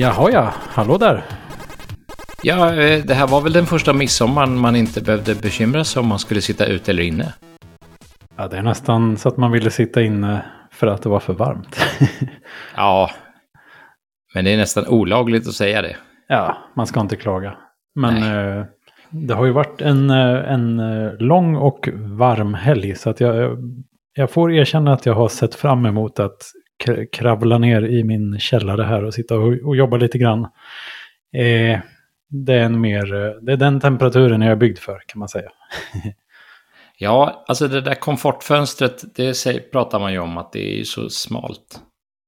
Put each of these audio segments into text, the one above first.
Jaha ja, hallå där. Ja, eh, det här var väl den första midsommaren man inte behövde bekymra sig om man skulle sitta ute eller inne. Ja, det är nästan så att man ville sitta inne för att det var för varmt. Ja, men det är nästan olagligt att säga det. ja, man ska inte klaga. Men eh, det har ju varit en, eh, en lång och varm helg. Så att jag, jag får erkänna att jag har sett fram emot att kravla ner i min källare här och sitta och, och jobba lite grann. Eh, det, är en mer, eh, det är den temperaturen jag är byggd för kan man säga. Ja, alltså det där komfortfönstret, det säger, pratar man ju om att det är så smalt.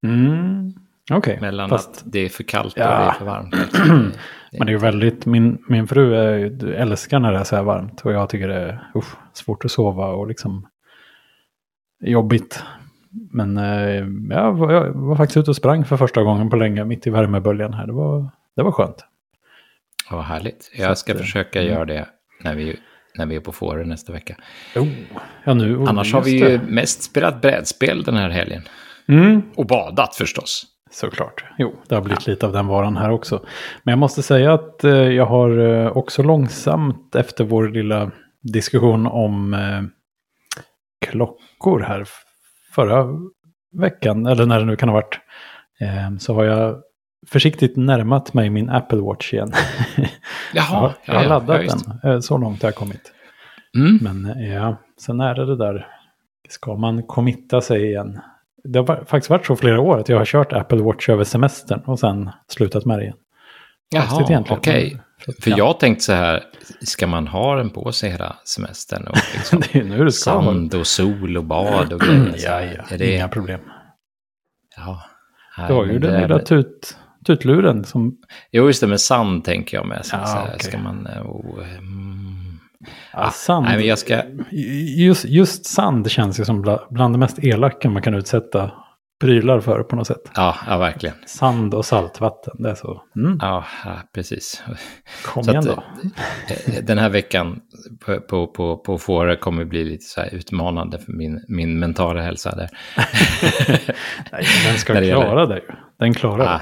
Mm, Okej, Mellan fast att det är för kallt Ja. och det är för varmt. liksom. Men det är ju väldigt, min, min fru är, älskar när det är så här varmt och jag tycker det är usch, svårt att sova och liksom jobbigt. Men eh, jag, var, jag var faktiskt ute och sprang för första gången på länge mitt i värmeböljan här. Det var, det var skönt. Vad härligt. Jag ska att, eh, försöka mm. göra det när vi, när vi är på Fårö nästa vecka. Oh, ja, nu, oh, Annars har vi ju det. mest spelat brädspel den här helgen. Mm, Och badat förstås. såklart. Jo, det har blivit lite av den varan här också. Men jag måste säga att eh, jag har också långsamt efter vår lilla diskussion om klockor här förra veckan, eller när det nu kan ha varit, eh, så har jag försiktigt närmat mig min Apple Watch igen. Jaha, jag har laddat just den, eh, så långt har jag kommit. Mm. Men eh, ja, sen är det det där, ska man committa sig igen? Det har faktiskt varit så flera år att jag har kört Apple Watch över semestern och sen slutat med det igen. Jaha, okej. Men- För ja, jag tänkte så här, ska man ha den på sig hela semestern? Och liksom det är nu det ska sand och sol och bad och grejer. Så Ja, ja, är det, inga problem. Ja. Du har ju den lilla tut, tutluren som... Jo, just det, med sand tänker jag med. Så, Ja, så här, okej. Ska man... eh, Oh, mm. Ja, sand. Nej, men jag ska... Just, just sand känns ju som bla, bland det mest elaka man kan utsätta prylar för på något sätt. Ja, ja verkligen. Sand och saltvatten, det är så. Mm, Ja, ja, precis. kom Så igen att, då. eh, Den här veckan på, på, på, på Fårö kommer bli lite så utmanande för min, min mentala hälsa där. Nej, den ska klara det ju. Den klarar Ah, det.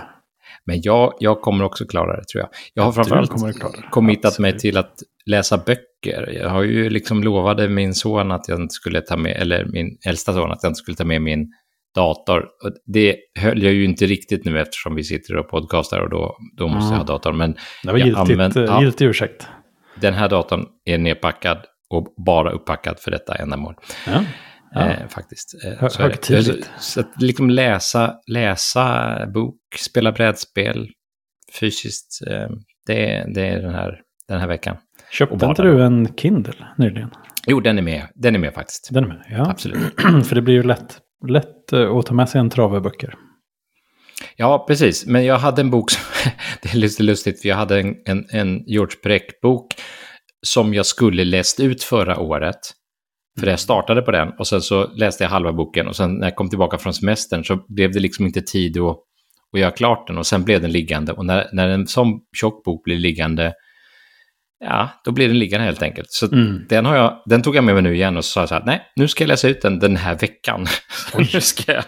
Men jag, jag kommer också klara det tror jag. Jag har framförallt att committat mig till att läsa böcker. Jag har ju liksom lovade min son att jag inte skulle ta med, eller min äldsta son att jag inte skulle ta med min dator. Det höll jag ju inte riktigt nu eftersom vi sitter och podcastar och då, då måste jag ha Mm. datorn. Men Det var jag giltigt, använt- eh, ja. giltig ursäkt. den här datorn är nedpackad och bara upppackad för detta ändamål. Ja. Ja. Eh, faktiskt. Eh, så högtidligt. Så, att liksom läsa, läsa bok, spela brädspel fysiskt, eh, det, det är den här, den här veckan. Köpte inte du en Kindle nyligen? Jo, den är med. Den är med faktiskt. Den är med? Ja. Absolut. För det blir ju lätt, lätt eh, att ta med sig en trave böcker. Ja, precis. Men jag hade en bok som... det är lite lustigt, för jag hade en, en, en George Breck-bok som jag skulle läst ut förra året. För jag startade på den och sen så läste jag halva boken och sen när jag kom tillbaka från semestern så blev det liksom inte tid att, att göra klart den och sen blev den liggande. Och när, när en sån tjock bok blir liggande, ja, då blir den liggande helt enkelt. Så Mm. den, har jag, den tog jag med mig nu igen och sa så här, nej, nu ska jag läsa ut den den här veckan. nu ska jag,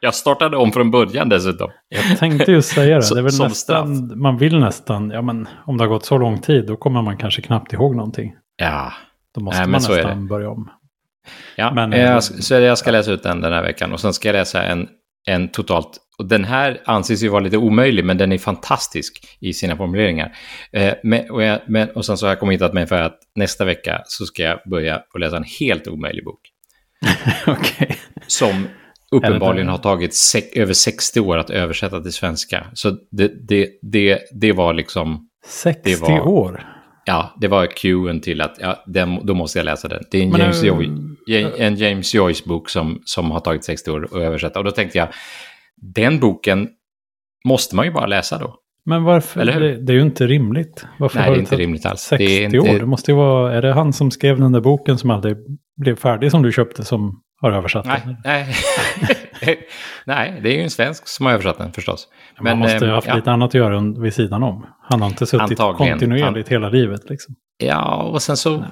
jag startade om från början dessutom. Jag tänkte ju säga det. Det är väl nästan, man vill nästan, ja men om det har gått så lång tid då kommer man kanske knappt ihåg någonting. Ja, Då måste Nej, man nästan börja om. Ja, Men, men, eh, jag, så jag ska läsa ut den den här veckan och sen ska jag läsa en, en totalt... Och den här anses ju vara lite omöjlig, men den är fantastisk i sina formuleringar. Eh, men, och, jag, men, och sen så har jag kommit mig för att nästa vecka så ska jag börja och läsa en helt omöjlig bok. Okej. Som uppenbarligen har tagit över 60 år att översätta till svenska. Så det, det, det, det var liksom... 60 Det var- år. Ja, det var cuen till att ja, den, då måste jag läsa den. Det är en Men, James, eh, Joy, en James Joyce-bok som, som har tagit 60 år att översätta. Och då tänkte jag, den boken måste man ju bara läsa då. Men varför? Eller hur? Det, det är ju inte rimligt. Varför Nej, det är inte rimligt alls. 60 det inte, år. Det måste ju vara, är det han som skrev den där boken som aldrig blev färdig som du köpte som har översatt Nej, den? nej. nej, det är ju en svensk som har översatt den förstås. Man måste ju eh, ha haft ja, lite annat att göra vid sidan om. Han har inte suttit Antagligen. kontinuerligt hela livet liksom. ja, och sen så eh,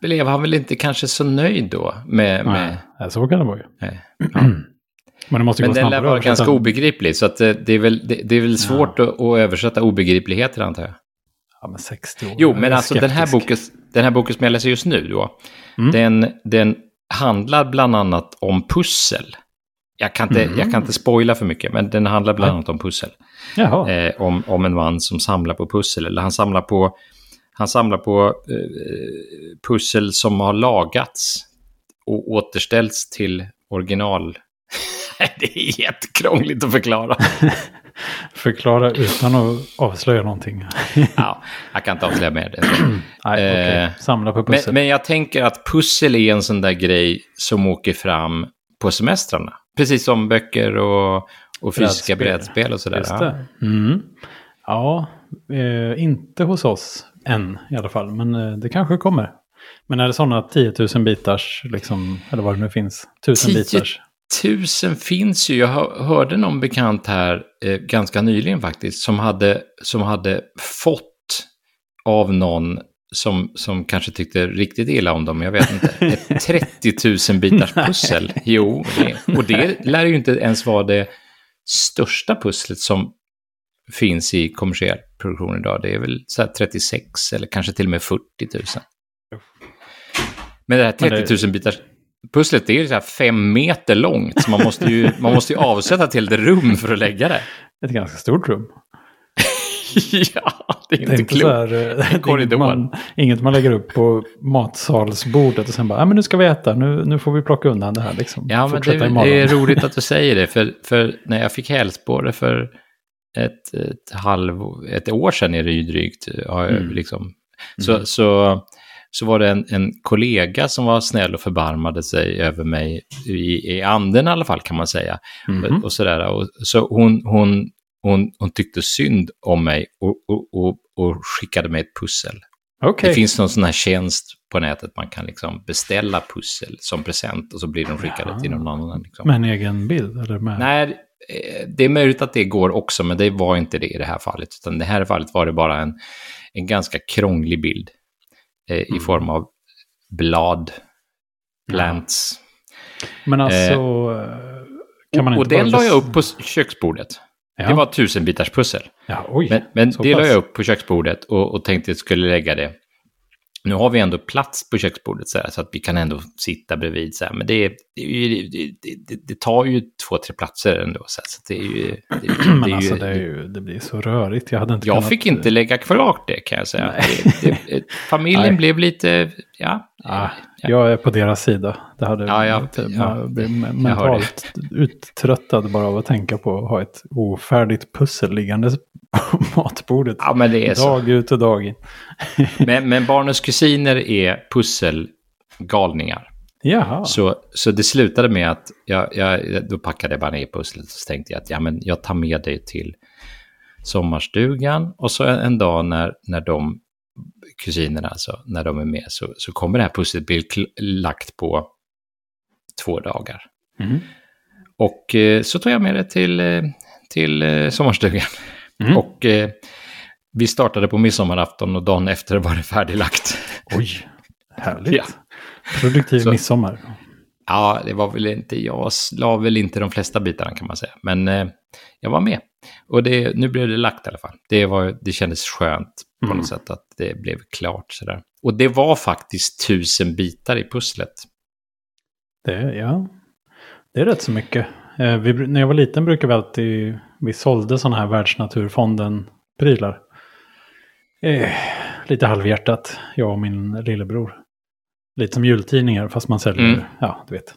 blev han väl inte kanske så nöjd då med... med Nej, så kan det vara ju. ja. Men, det måste Men gå den snabbare lär vara ganska obegriplig, så att det, det, är väl, det, det är väl svårt att, att översätta obegripligheter antar jag. Ja, men 60 år. Jo, men alltså den här, boken, den här boken som jag läser just nu då, Mm. den, den handlar bland annat om pussel. Jag kan, inte, Mm. jag kan inte spoila för mycket, men den handlar bland annat om pussel. Jaha. Eh, om, om en man som samlar på pussel, eller han samlar på, han samlar på eh, pussel som har lagats och återställts till original. Det är jättekrångligt att förklara. Förklara utan att avslöja någonting. ja, jag kan inte avslöja mer. Nej, okej. Eh, Samla på Men, pussel. men jag tänker att pussel är en sån där grej som åker fram på semestrarna. Precis som böcker och, och fysiska Brädspel. och sådär. Just Ja. det. Mm. Ja, eh, inte hos oss än i alla fall. Men eh, det kanske kommer. Men är det sådana 10 000 bitars, liksom, eller vad det nu finns, 1000 10 bitars? Tusen finns ju. Jag hör- hörde någon bekant här eh, ganska nyligen faktiskt som hade, som hade fått av någon som, som kanske tyckte riktigt illa om dem, jag vet inte, ett 30 000 bitars pussel. Jo, det, och det lär ju inte ens vara det största pusslet som finns i kommersiell produktion idag. Det är väl så här 36 eller kanske till och med 40 000. Men det här Men det- 30 000 bitars pusslet är ju så här fem meter långt, så man måste ju, man måste ju avsätta till ett rum för att lägga det. Ett ganska stort rum. ja, det är inte klokt. här, eh, det inget korridor. man, inget man lägger upp på matsalsbordet och sen bara, ja men nu ska vi äta, nu, nu får vi plocka undan det här liksom. Ja, men det, det är roligt att du säger det, för, för när jag fick hälsporre för ett, ett, halv, ett år sedan är det ju drygt, har jag Mm. liksom, så, så, så var det en, en kollega som var snäll och förbarmade sig över mig, i, i anden i alla fall kan man säga. Mhm. Och sådär. Och, så hon, hon, hon, hon tyckte synd om mig och, och, och, och skickade mig ett pussel. Okej. Det finns någon sån här tjänst på nätet man kan liksom beställa pussel som present och så blir de skickade Jaha. till någon annan. Liksom. Med en egen bild? Eller med... Nej, eh, det är möjligt att det går också, men det var inte det i det här fallet. Utan det här fallet var det bara en, en ganska krånglig bild eh, i Mm. form av blad, plants. Men alltså, kan man och inte och den la jag upp på köksbordet. Ja. Det var ett tusenbitars pussel. Ja, oj. Men, men det la jag upp på köksbordet och, och tänkte att jag skulle lägga det. Nu har vi ändå plats på köksbordet så, här, så att vi kan ändå sitta bredvid. Så här. Men det, det, det, det, tar ju två, tre platser ändå. Så, här, så det är ju... Men alltså ju, ju, det blir så rörigt. Jag hade inte jag kunnat... fick inte lägga kvar det kan jag säga. Familjen blev lite... Ja, Ah, jag är på deras sida. Det hade Ja, jag- typ- ja. man blir mentalt uttröttad bara av att tänka på att ha ett ofärdigt pussel liggande på matbordet. ja men det är så. Dag ut och dag in. Men, men barnens kusiner är pusselgalningar. Jaha. Så, så det slutade med att jag, jag, då packade jag bara ner pusslet och så tänkte jag att ja, men jag tar med dig till sommarstugan och så en, en dag när, när de kusinerna, alltså, när de är med så, så kommer det här pusslet bli lagt på två dagar. Mm. Och eh, så tog jag med det till, eh, till eh, sommarstugan. Mm. Och eh, vi startade på midsommarafton och dagen efter var det färdiglagt. Oj, härligt. Ja. Produktiv Så- midsommar. Ja, det var väl inte, jag la väl inte de flesta bitarna kan man säga. Men eh, jag var med. Och det, nu blev det lagt i alla fall. Det, var, det kändes skönt på Mm. något sätt att det blev klart sådär. Och det var faktiskt tusen bitar i pusslet. Det, ja, det är rätt så mycket. Eh, vi, när jag var liten brukade vi alltid, vi sålde sådana här Världsnaturfonden-prylar. Eh, lite halvhjärtat, jag och min lillebror. Lite som jultidningar fast man säljer, Mm. ja du vet.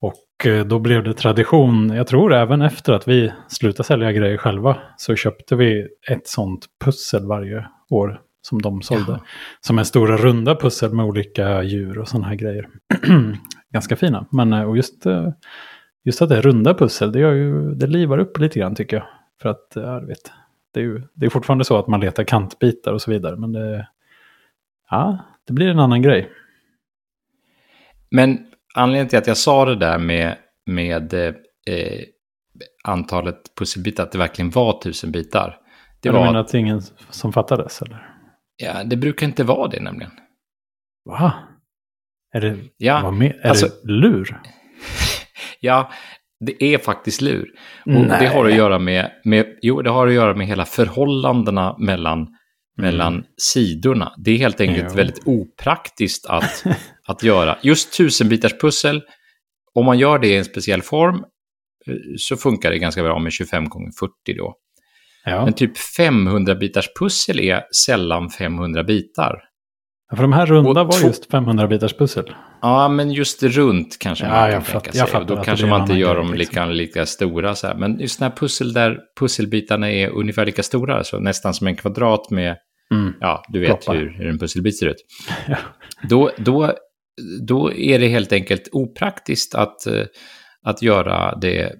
Och eh, då blev det tradition, jag tror även efter att vi slutade sälja grejer själva, så köpte vi ett sånt pussel varje år som de sålde. Jaha. Som en stora runda pussel med olika djur och sådana här grejer. Ganska fina. Men eh, och just, eh, just att det är runda pussel, det, gör ju, det livar upp lite grann tycker jag. För att, eh, ja, du vet, det är ju det är fortfarande så att man letar kantbitar och så vidare. Men det, ja, det blir en annan grej. Men anledningen till att jag sa det där med, med eh, eh, antalet pusselbitar, att det verkligen var tusen bitar. Det, Det du var, menar att det är ingen som fattades eller? ja, det brukar inte vara det nämligen. Va? Är det, Ja, är alltså- det lur? Ja, Det är faktiskt lur. Och det har att göra med, med, jo, det har att göra med hela förhållandena mellan, mm. mellan sidorna. Det är helt enkelt jo. väldigt opraktiskt att, att göra. Just tusenbitars pussel, om man gör det i en speciell form eh, så funkar det ganska bra med 25 x 40 då. Ja. Men typ 500 bitars pussel är sällan 500 bitar. Ja, för de här runda var just 500 bitars pussel. Ja, men just runt kanske ja, man kan tänka sig. Jag då kanske man inte gör dem lika, liksom. lika stora. Så här. Men just den här pussel där pusselbitarna är ungefär lika stora, så nästan som en kvadrat med, mm. ja, du vet hur, hur en pusselbit ser ut. ja. då, då, då är det helt enkelt opraktiskt att, eh, att göra det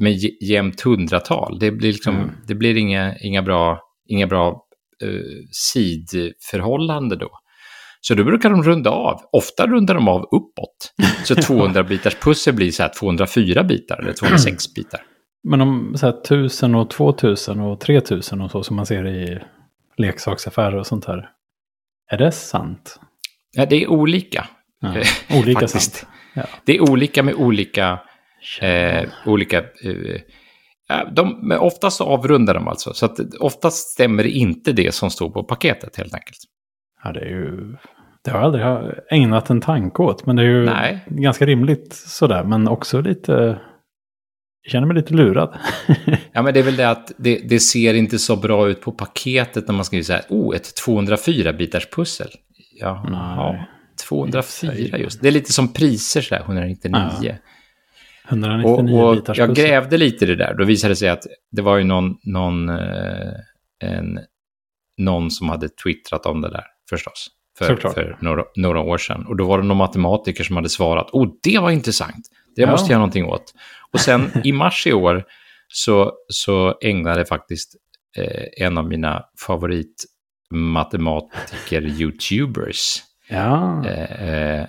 med jämnt hundratal. Det blir, liksom, mm. det blir inga, inga bra, inga bra uh, sidförhållande då. Så då brukar de runda av. Ofta rundar de av uppåt. Så 200 bitars pussel blir så här 204 bitar eller 206 bitar. Men om så här 1000 och 2000 och 3000 och så som man ser i leksaksaffärer och sånt här. Är det sant? Ja, det är olika. Ja, olika sant. Ja. Det är olika med olika... Eh, olika eh, de, men oftast avrundar de alltså. Så att oftast stämmer inte det som står på paketet helt enkelt. Ja, det är ju... Det har jag aldrig ägnat en tanke åt. Men det är ju Nej. ganska rimligt sådär. Men också lite... Jag känner mig lite lurad. ja, men det är väl det att det, det, ser inte så bra ut på paketet när man skriver så här. Oh, ett 204-bitars pussel. Ja, ja 204 just. Det är lite som priser så här, 199. Ja. 199 och, och bitars Jag grävde lite i det där. Då visade det sig att det var ju någon, någon, eh, en, någon som hade twittrat om det där förstås. För, för några, några, år sedan. Och då var det någon matematiker som hade svarat. Oh, det var intressant. Det ja. måste jag göra någonting åt. Och sen i mars i år så, så ägnade faktiskt eh, en av mina favoritmatematiker-youtubers ja. eh, eh,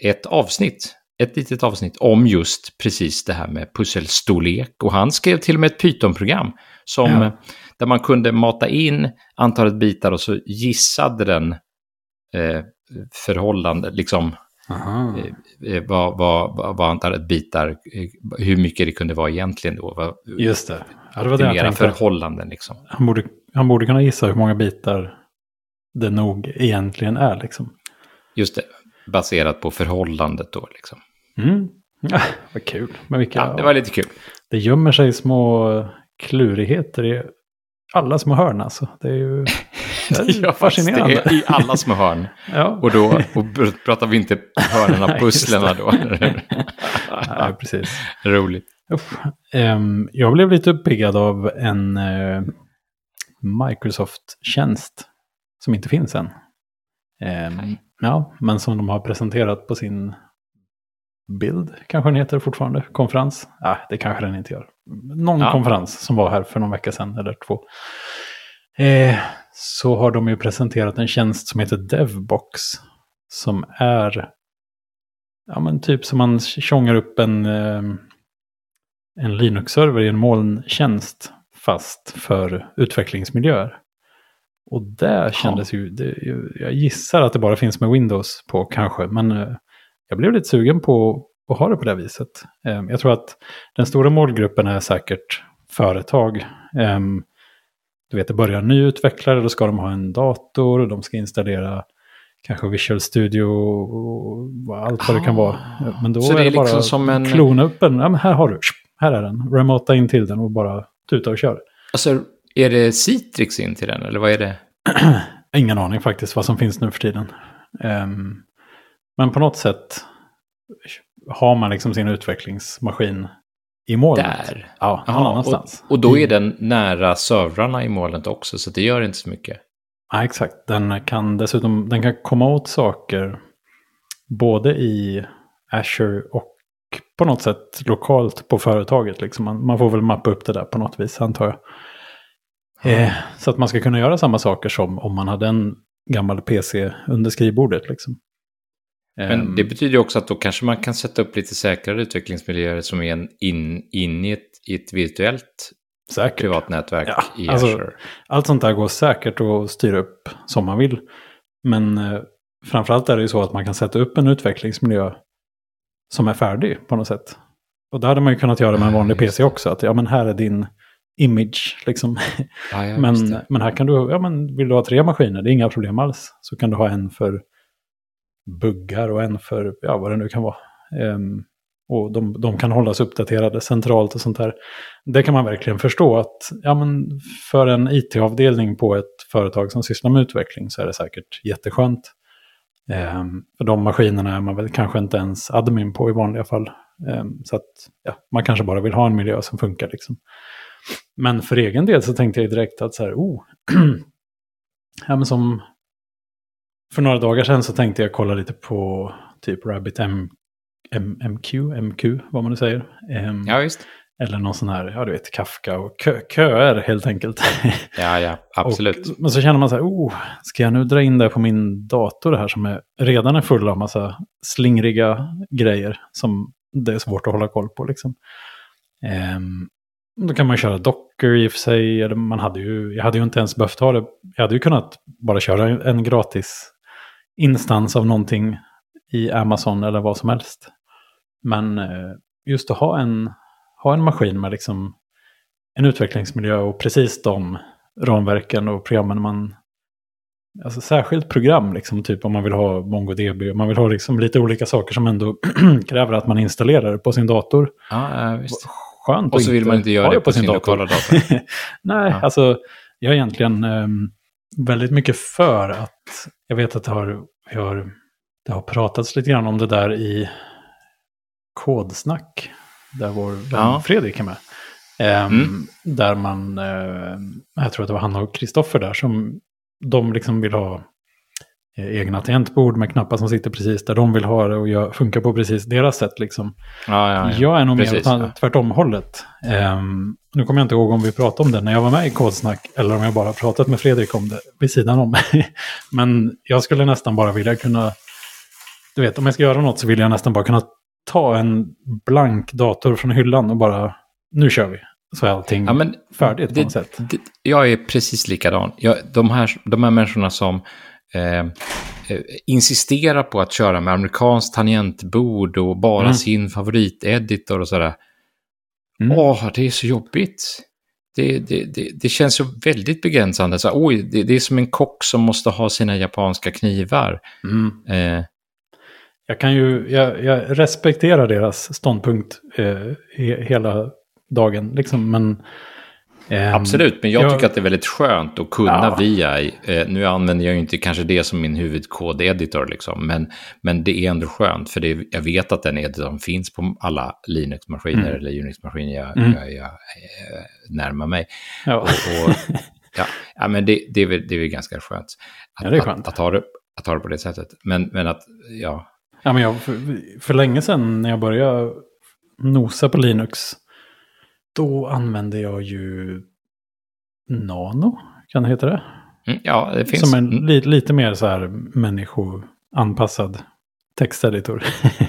ett avsnitt ett litet avsnitt om just precis det här med pusselstorlek. Och han skrev till och med ett Python-program som, ja. Där man kunde mata in antalet bitar och så gissade den eh, förhållande, liksom eh, eh, vad, vad, vad antalet bitar, eh, hur mycket det kunde vara egentligen då. Vad, just det. Ja, det var det jag tänkte. förhållanden liksom. Han borde, han borde kunna gissa hur många bitar det nog egentligen är liksom. Just det, baserat på förhållandet då liksom. Mm. Ja, vad kul. Men vilka, ja, det var lite kul. Det gömmer sig små klurigheter i alla små hörn alltså. Det är ju det är fascinerande. Det är I alla små hörn. ja. Och då och pratar vi inte hörnen av pusslerna då. ja, precis. Roligt. Um, jag blev lite uppiggad av en uh, Microsoft-tjänst som inte finns än. Um, ja, men som de har presenterat på sin bild, kanske den heter fortfarande, konferens. Nej, det kanske den inte gör. Någon ja. konferens som var här för någon vecka sedan, eller två. Eh, så har de ju presenterat en tjänst som heter Devbox. Som är, ja men typ som man tjongar upp en, eh, en Linux-server i en molntjänst. Fast för utvecklingsmiljöer. Och där kändes ju, det, jag gissar att det bara finns med Windows på kanske, men eh, jag blev lite sugen på att ha det på det viset. Ehm, jag tror att den stora målgruppen är säkert företag. Ehm, du vet, det börjar en ny utvecklare, då ska de ha en dator, och de ska installera kanske Visual Studio och allt vad det kan vara. Ah. Men då Så är det, är bara liksom som en... klona upp en, ja men här har du, här är den, remota in till den och bara tuta och köra. Alltså, är det Citrix in till den, eller vad är det? Ingen aning faktiskt vad som finns nu för tiden. Um, men på något sätt har man liksom sin utvecklingsmaskin i molnet. Där? Ja, någon annanstans. Och, och då är den nära servrarna i molnet också, så det gör inte så mycket. Ja, exakt. Den kan dessutom den kan komma åt saker både i Azure och på något sätt lokalt på företaget. Liksom. Man, man får väl mappa upp det där på något vis, antar jag. Eh, så att man ska kunna göra samma saker som om man hade en gammal PC under skrivbordet. Liksom. Men ehm. det betyder också att då kanske man kan sätta upp lite säkrare utvecklingsmiljöer som är in, in i, ett, i ett virtuellt säkert. privat nätverk ja, i alltså, Azure. Allt sånt där går säkert att styra upp som man vill. Men eh, framförallt är det ju så att man kan sätta upp en utvecklingsmiljö som är färdig på något sätt. Och det hade man ju kunnat göra med en vanlig PC också. Att ja, men här är din image. Liksom. Ja, ja, men, men här kan du, ja men vill du ha tre maskiner, det är inga problem alls. Så kan du ha en för buggar och en för, ja vad det nu kan vara. Um, och de, de kan hållas uppdaterade centralt och sånt där. Det kan man verkligen förstå att, ja men för en IT-avdelning på ett företag som sysslar med utveckling så är det säkert jätteskönt. Um, för de maskinerna är man väl kanske inte ens admin på i vanliga fall. Um, så att ja, man kanske bara vill ha en miljö som funkar liksom. Men för egen del så tänkte jag direkt att så här, oh, ja men som för några dagar sedan så tänkte jag kolla lite på typ Rabbit M, M, MQ, MQ, vad man nu säger. Ehm, Ja, visst. Eller någon sån här, ja du vet, Kafka och kö, köer helt enkelt. Ja, ja, absolut. Och, men så känner man så här, oh, ska jag nu dra in det på min dator här som är, redan är full av massa slingriga grejer som det är svårt att hålla koll på liksom. Ehm, då kan man köra Docker i och för sig, eller man hade ju, jag hade ju inte ens behövt ha det, jag hade ju kunnat bara köra en gratis instans av någonting i Amazon eller vad som helst. Men eh, just att ha en, ha en maskin med liksom en utvecklingsmiljö och precis de ramverken och programmen man... Alltså särskilt program, liksom, typ om man vill ha MongoDB. och Man vill ha liksom lite olika saker som ändå kräver att man installerar det på sin dator. Ja, visst. Skönt Och så vill man inte göra det på sin lokala dator. Nej, Ja. alltså jag är egentligen ehm, väldigt mycket för att... Jag vet att det har, vi har, det har pratats lite grann om det där i Kodsnack. Där vår Ja. Fredrik är med. Ehm, Mm. Där man, eh, jag tror att det var han och Kristoffer där som de liksom vill ha egna tangentbord med knappar som sitter precis där de vill ha det och gör, funkar på precis deras sätt liksom. Ja, ja, ja. Jag är nog Precis, mer ja. tvärtom hållet. Ehm, nu kommer jag inte ihåg om vi pratade om det när jag var med i Kodsnack eller om jag bara pratat med Fredrik om det vid sidan om. Men jag skulle nästan bara vilja kunna, du vet om jag ska göra något så vill jag nästan bara kunna ta en blank dator från hyllan och bara, nu kör vi. Så är allting Ja, men färdigt på det- något sätt. det, jag är precis likadan. Jag, de, här, de här människorna som eh, eh, insisterar på att köra med amerikanskt tangentbord och bara Mm. sin favoriteditor och sådär. Mm. Åh, det är så jobbigt. Det, det, det, det känns så väldigt begränsande. Så, oj, det, det är som en kock som måste ha sina japanska knivar. Mm. Eh, Jag kan ju, jag, jag respekterar deras ståndpunkt eh, he, hela dagen liksom, men... ehm, Absolut, men jag jag- tycker att det är väldigt skönt att kunna Ja. VI. Eh, nu använder jag ju inte kanske det som min huvudkodeditor, liksom, men, men det är ändå skönt, för det, jag vet att den editorn finns på alla Linux-maskiner Mm. eller Unix-maskiner jag, Mm. jag, jag, eh, närmar mig. Ja. Och, och, ja, ja, men det, det, är väl, det är väl ganska skönt. Att, Ja, det är skönt. Att, att, ha det, att ha det på det sättet. Men, men att, ja, Ja, men jag, för, för länge sedan när jag började nosa på Linux, då använde jag ju Nano, kan det heta det? mm, ja det finns. Som en mm, li, lite mer så här människoanpassad texteditor.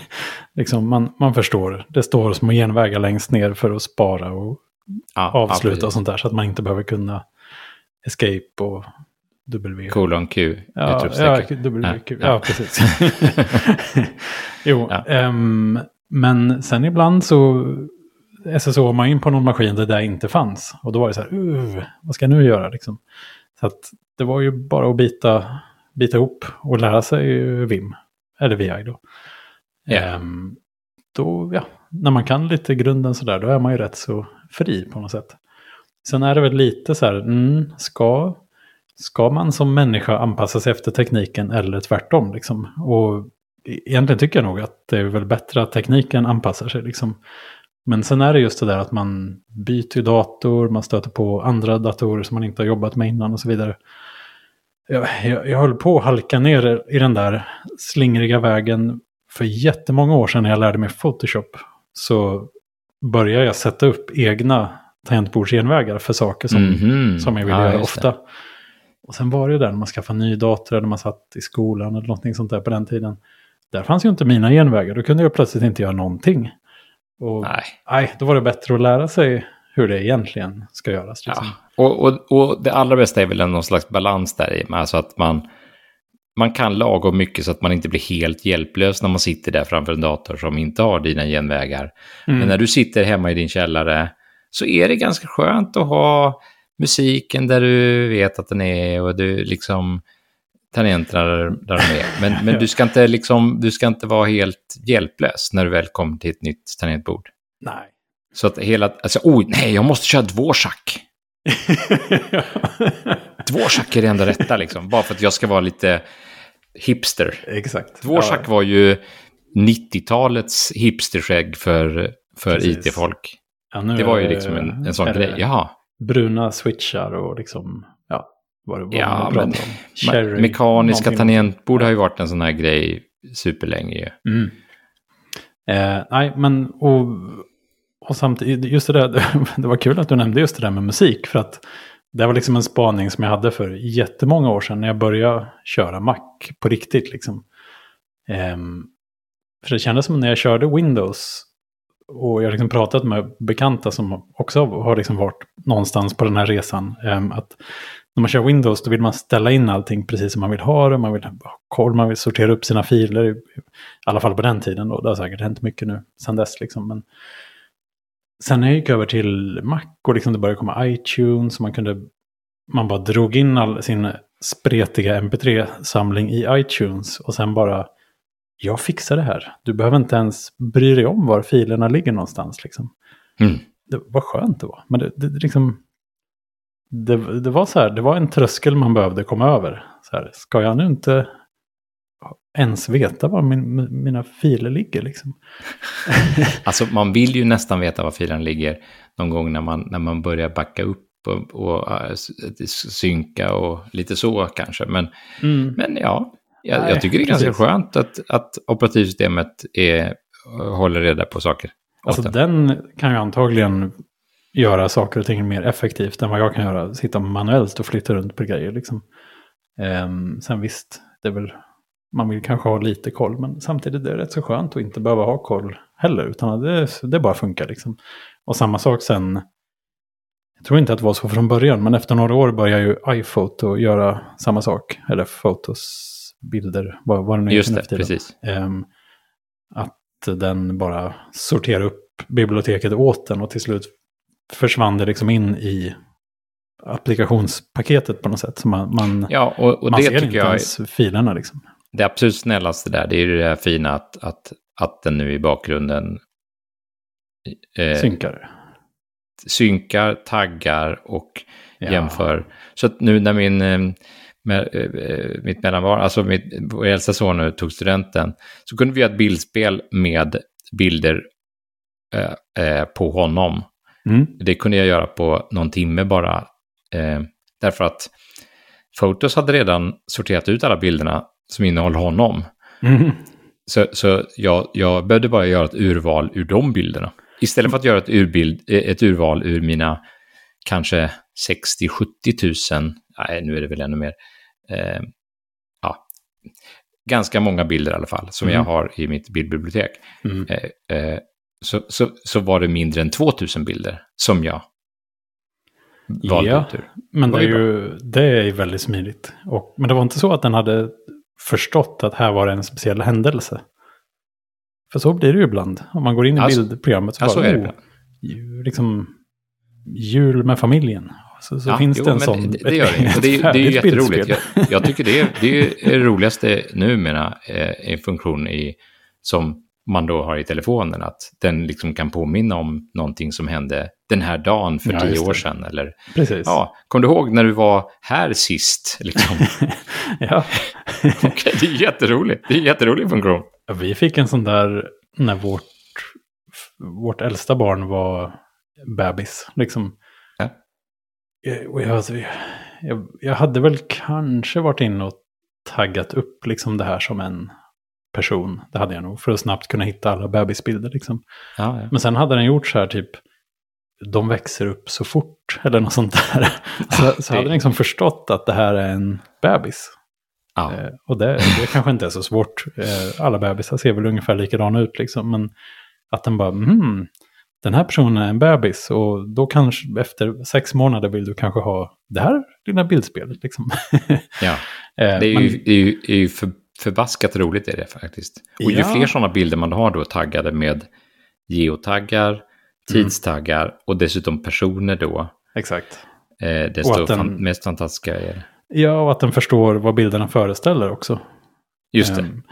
liksom man, man förstår, det står små genvägar längst ner för att spara och ja, avsluta ja, och sånt där, så att man inte behöver kunna escape och W. Kolon Q, Ja, ja. WQ. Ja, Ja, precis. jo, Ja. ehm, men sen ibland så SSO man in på någon maskin där det inte fanns. Och då var det så här, uh, vad ska jag nu göra liksom? Så att det var ju bara att bita, bita ihop och lära sig Vim. Eller VI då. Ja. Ehm, då, ja, när man kan lite grunden sådär, då är man ju rätt så fri på något sätt. Sen är det väl lite så här, mm, ska, ska man som människa anpassa sig efter tekniken eller tvärtom? Liksom? Och e- egentligen tycker jag nog att det är väl bättre att tekniken anpassar sig. Liksom. Men sen är det just det där att man byter dator, man stöter på andra datorer som man inte har jobbat med innan och så vidare. Jag, jag, jag höll på att halka ner i den där slingriga vägen för jättemånga år sedan när jag lärde mig Photoshop. Så började jag sätta upp egna tangentbordsgenvägar för saker som, Mhm. som jag vill Ja, göra det. ofta. Och sen var det ju där när man skaffade ny dator eller man satt i skolan eller någonting sånt där på den tiden. Där fanns ju inte mina genvägar, då kunde jag plötsligt inte göra någonting. Och Nej. nej, då var det bättre att lära sig hur det egentligen ska göras. Liksom. Ja. Och, och, och det allra bästa är väl någon slags balans där i, alltså att man, man kan lagom mycket så att man inte blir helt hjälplös när man sitter där framför en dator som inte har dina genvägar. Mm. Men när du sitter hemma i din källare så är det ganska skönt att ha musiken där du vet att den är och du liksom tangenterna där, där de är. Men, men du, ska inte liksom, du ska inte vara helt hjälplös när du väl kommer till ett nytt tangentbord. Nej. Så att hela, alltså oj, nej, jag måste köra Dvorak. Dvorak är det enda rätta liksom, bara för att jag ska vara lite hipster. Exakt. Dvorak Ja, var ju 90-talets hipsterskägg för, för. IT-folk. ja, Det var ju liksom en, en sån grej. Jaha, Bruna switchar och liksom, vad var Ja, men- om. Cherry, Me- mekaniska tangentbord har ju varit en sån här grej superlänge ju. Mm. Eh, nej, men och, och samtidigt, just det där, det var kul att du nämnde just det där med musik. För att det var liksom en spaning som jag hade för jättemånga år sedan när jag började köra Mac på riktigt. Liksom. Ehm, för det kändes som när jag körde Windows och jag har liksom pratat med bekanta som också har liksom varit någonstans på den här resan. ehm, att när man kör Windows då vill man ställa in allting precis som man vill ha det. Man vill ha koll, man vill sortera upp sina filer. I alla fall på den tiden då. Det har säkert hänt mycket nu sedan dess. Liksom. Men sen när jag gick över till Mac och liksom det började komma iTunes. Man, kunde, man bara drog in all sin spretiga MP3-samling i iTunes. Och sen bara, jag fixar det här. Du behöver inte ens bry dig om var filerna ligger någonstans. Liksom Mm. det var skönt det var. Men det, det, liksom, det, det var så här, det var en tröskel man behövde komma över. Så här, ska jag nu inte ens veta var min, mina filer ligger liksom? Alltså man vill ju nästan veta var filen ligger någon gång när man, när man börjar backa upp och, och äh, synka och lite så kanske. Men, men ja, jag, Nej, jag tycker det är ganska precis. skönt att, att operativsystemet är, håller reda på saker. Alltså en. den kan ju antagligen göra saker och ting mer effektivt än vad jag kan göra. Sitta manuellt och flytta runt på grejer liksom. Ehm, sen visst, det är väl, man vill kanske ha lite koll, men samtidigt är det rätt så skönt att inte behöva ha koll heller, utan det, det bara funkar liksom. Och samma sak sen, jag tror inte att det var så från början, men efter några år började ju iPhoto göra samma sak. Eller Fotos, bilder, vad, vad det nu är Just det, tiden. precis. Ehm, att den bara sorterar upp biblioteket åt den och till slut försvann det liksom in i applikationspaketet på något sätt. Så man, man, Ja, och, och man det ser tycker inte jag är ens filerna liksom. det absolut snällaste där. Det är ju det här fina att, att, att den nu i bakgrunden eh, Synkar. synkar, taggar och Ja. jämför. Så att nu när min, eh, med, eh, mitt mellanbarn, alltså mitt, vår äldsta son nu tog studenten, så kunde vi göra ett bildspel med bilder eh, eh, på honom. Mm. Det kunde jag göra på någon timme bara. Eh, därför att Photos hade redan sorterat ut alla bilderna som innehåller honom. Mm. Så, Så, jag, jag behövde bara göra ett urval ur de bilderna. Istället för att göra ett, urbild, eh, ett urval ur mina kanske 60-70 tusen, nej nu är det väl ännu mer, eh, ja, ganska många bilder i alla fall som Mm. jag har i mitt bildbibliotek. mm. Eh, eh, så, så, så var det mindre än 2000 bilder som jag valde Ja. ut ur. Men det är ju det är väldigt smidigt. Och, men det var inte så att den hade förstått att här var det en speciell händelse. För så blir det ju ibland. Om man går in i Alltså- bildprogrammet så Ja, så bara, är det oh, liksom jul med familjen. Så, så Ja, finns jo, det en sån. Det, det gör det. Och det, är- det är ju jätteroligt. Jag, jag tycker det är, det är det roligaste numera, eh, en funktion i, som man då har i telefonen, att den liksom kan påminna om någonting som hände den här dagen för Ja, tio år sedan. Eller, Precis. ja, kom du ihåg när du var här sist? Liksom. ja. Okej, det är jätteroligt. Det är en jätterolig funktion. Ja, Vi fick en sån där när vårt, vårt äldsta barn var bebis. Liksom. Ja. Jag, och jag, jag, jag hade väl kanske varit inne och taggat upp liksom det här som en person. Det hade jag nog för att snabbt kunna hitta alla bebisbilder. Liksom. Ja, ja. Men sen hade den gjort så här typ, de växer upp så fort eller något sånt där. Så, så det- hade den liksom förstått att det här är en bebis. Ja. Eh, och det, det kanske inte är så svårt. Eh, alla bebisar ser väl ungefär likadana ut liksom. Men att den bara, mm, den här personen är en bebis och då kanske efter sex månader vill du kanske ha det här lilla bildspelet. Liksom. ja, eh, det är ju, Men, är ju, är ju för, förbaskat roligt är det faktiskt. Och ju fler sådana bilder man har då taggade med geotaggar, mm. tidstaggar mm. och dessutom personer då. Exakt. Eh, desto den, fan, mest fantastiska är det. Ja, och att den förstår vad bilderna föreställer också. Just det. Um,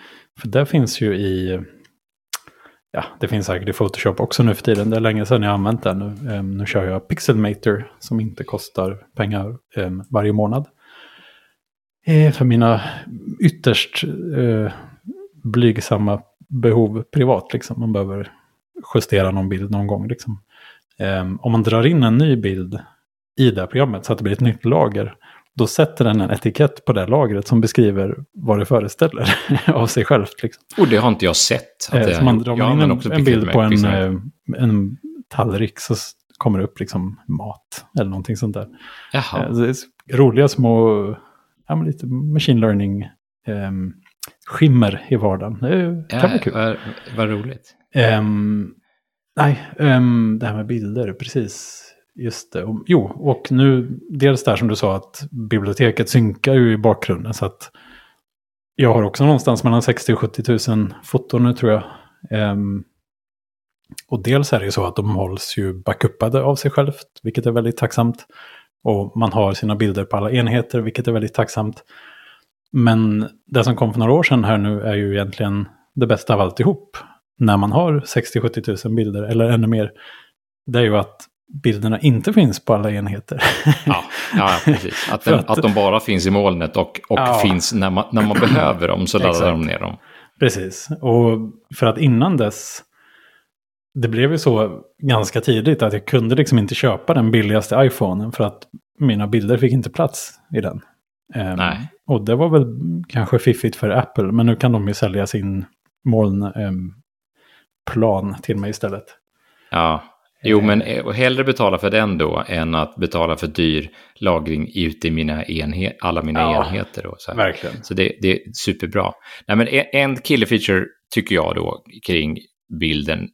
för det finns ju i ja, det finns säkert i Photoshop också nu för tiden. Det är länge sedan jag använt den. Nu, um, nu kör jag Pixelmator som inte kostar pengar um, varje månad. Eh, för mina ytterst uh, blygsamma behov privat. Liksom. Man behöver justera någon bild någon gång. Liksom. Um, om man drar in en ny bild i det här programmet så att det blir ett nytt lager då sätter den en etikett på det lagret som beskriver vad det föreställer av sig självt. Liksom. Och det har inte jag sett. Att eh, så man drar in en, en bild på en, eh, en tallrik så kommer det upp liksom mat eller någonting sånt där. Jaha. Eh, är roliga små, ja, men lite machine learning eh, skimmer i vardagen. Det kan ja, vara kul. Vad, vad roligt. Um, nej, um, det här med bilder, precis. Just det. Jo, och nu dels där som du sa att biblioteket synkar ju i bakgrunden. Så att jag har också någonstans mellan 60 och 70 000 foton nu tror jag. Um, och dels är det ju så att de hålls ju backupade av sig självt, vilket är väldigt tacksamt. Och man har sina bilder på alla enheter, vilket är väldigt tacksamt. Men det som kom för några år sedan här nu är ju egentligen det bästa av alltihop. När man har 60-70 000 bilder, eller ännu mer, det är ju att bilderna inte finns på alla enheter. ja, ja, precis. Att, den, att, att, de bara finns i molnet och, och ja. finns när man, när man behöver dem så laddar de ner dem. Precis, och för att innan dess, det blev ju så ganska tidigt att jag kunde liksom inte köpa den billigaste iPhonen för att mina bilder fick inte plats i den. Um, Nej. Och det var väl kanske fiffigt för Apple, men nu kan de ju sälja sin molnplan um, till mig istället. Ja, Jo, men eh, hellre betala för den då än att betala för dyr lagring ute i mina enhet, alla mina ja, enheter. Då, så verkligen. Så det, det, är superbra. Nej, men en killer-feature tycker jag då kring bilden,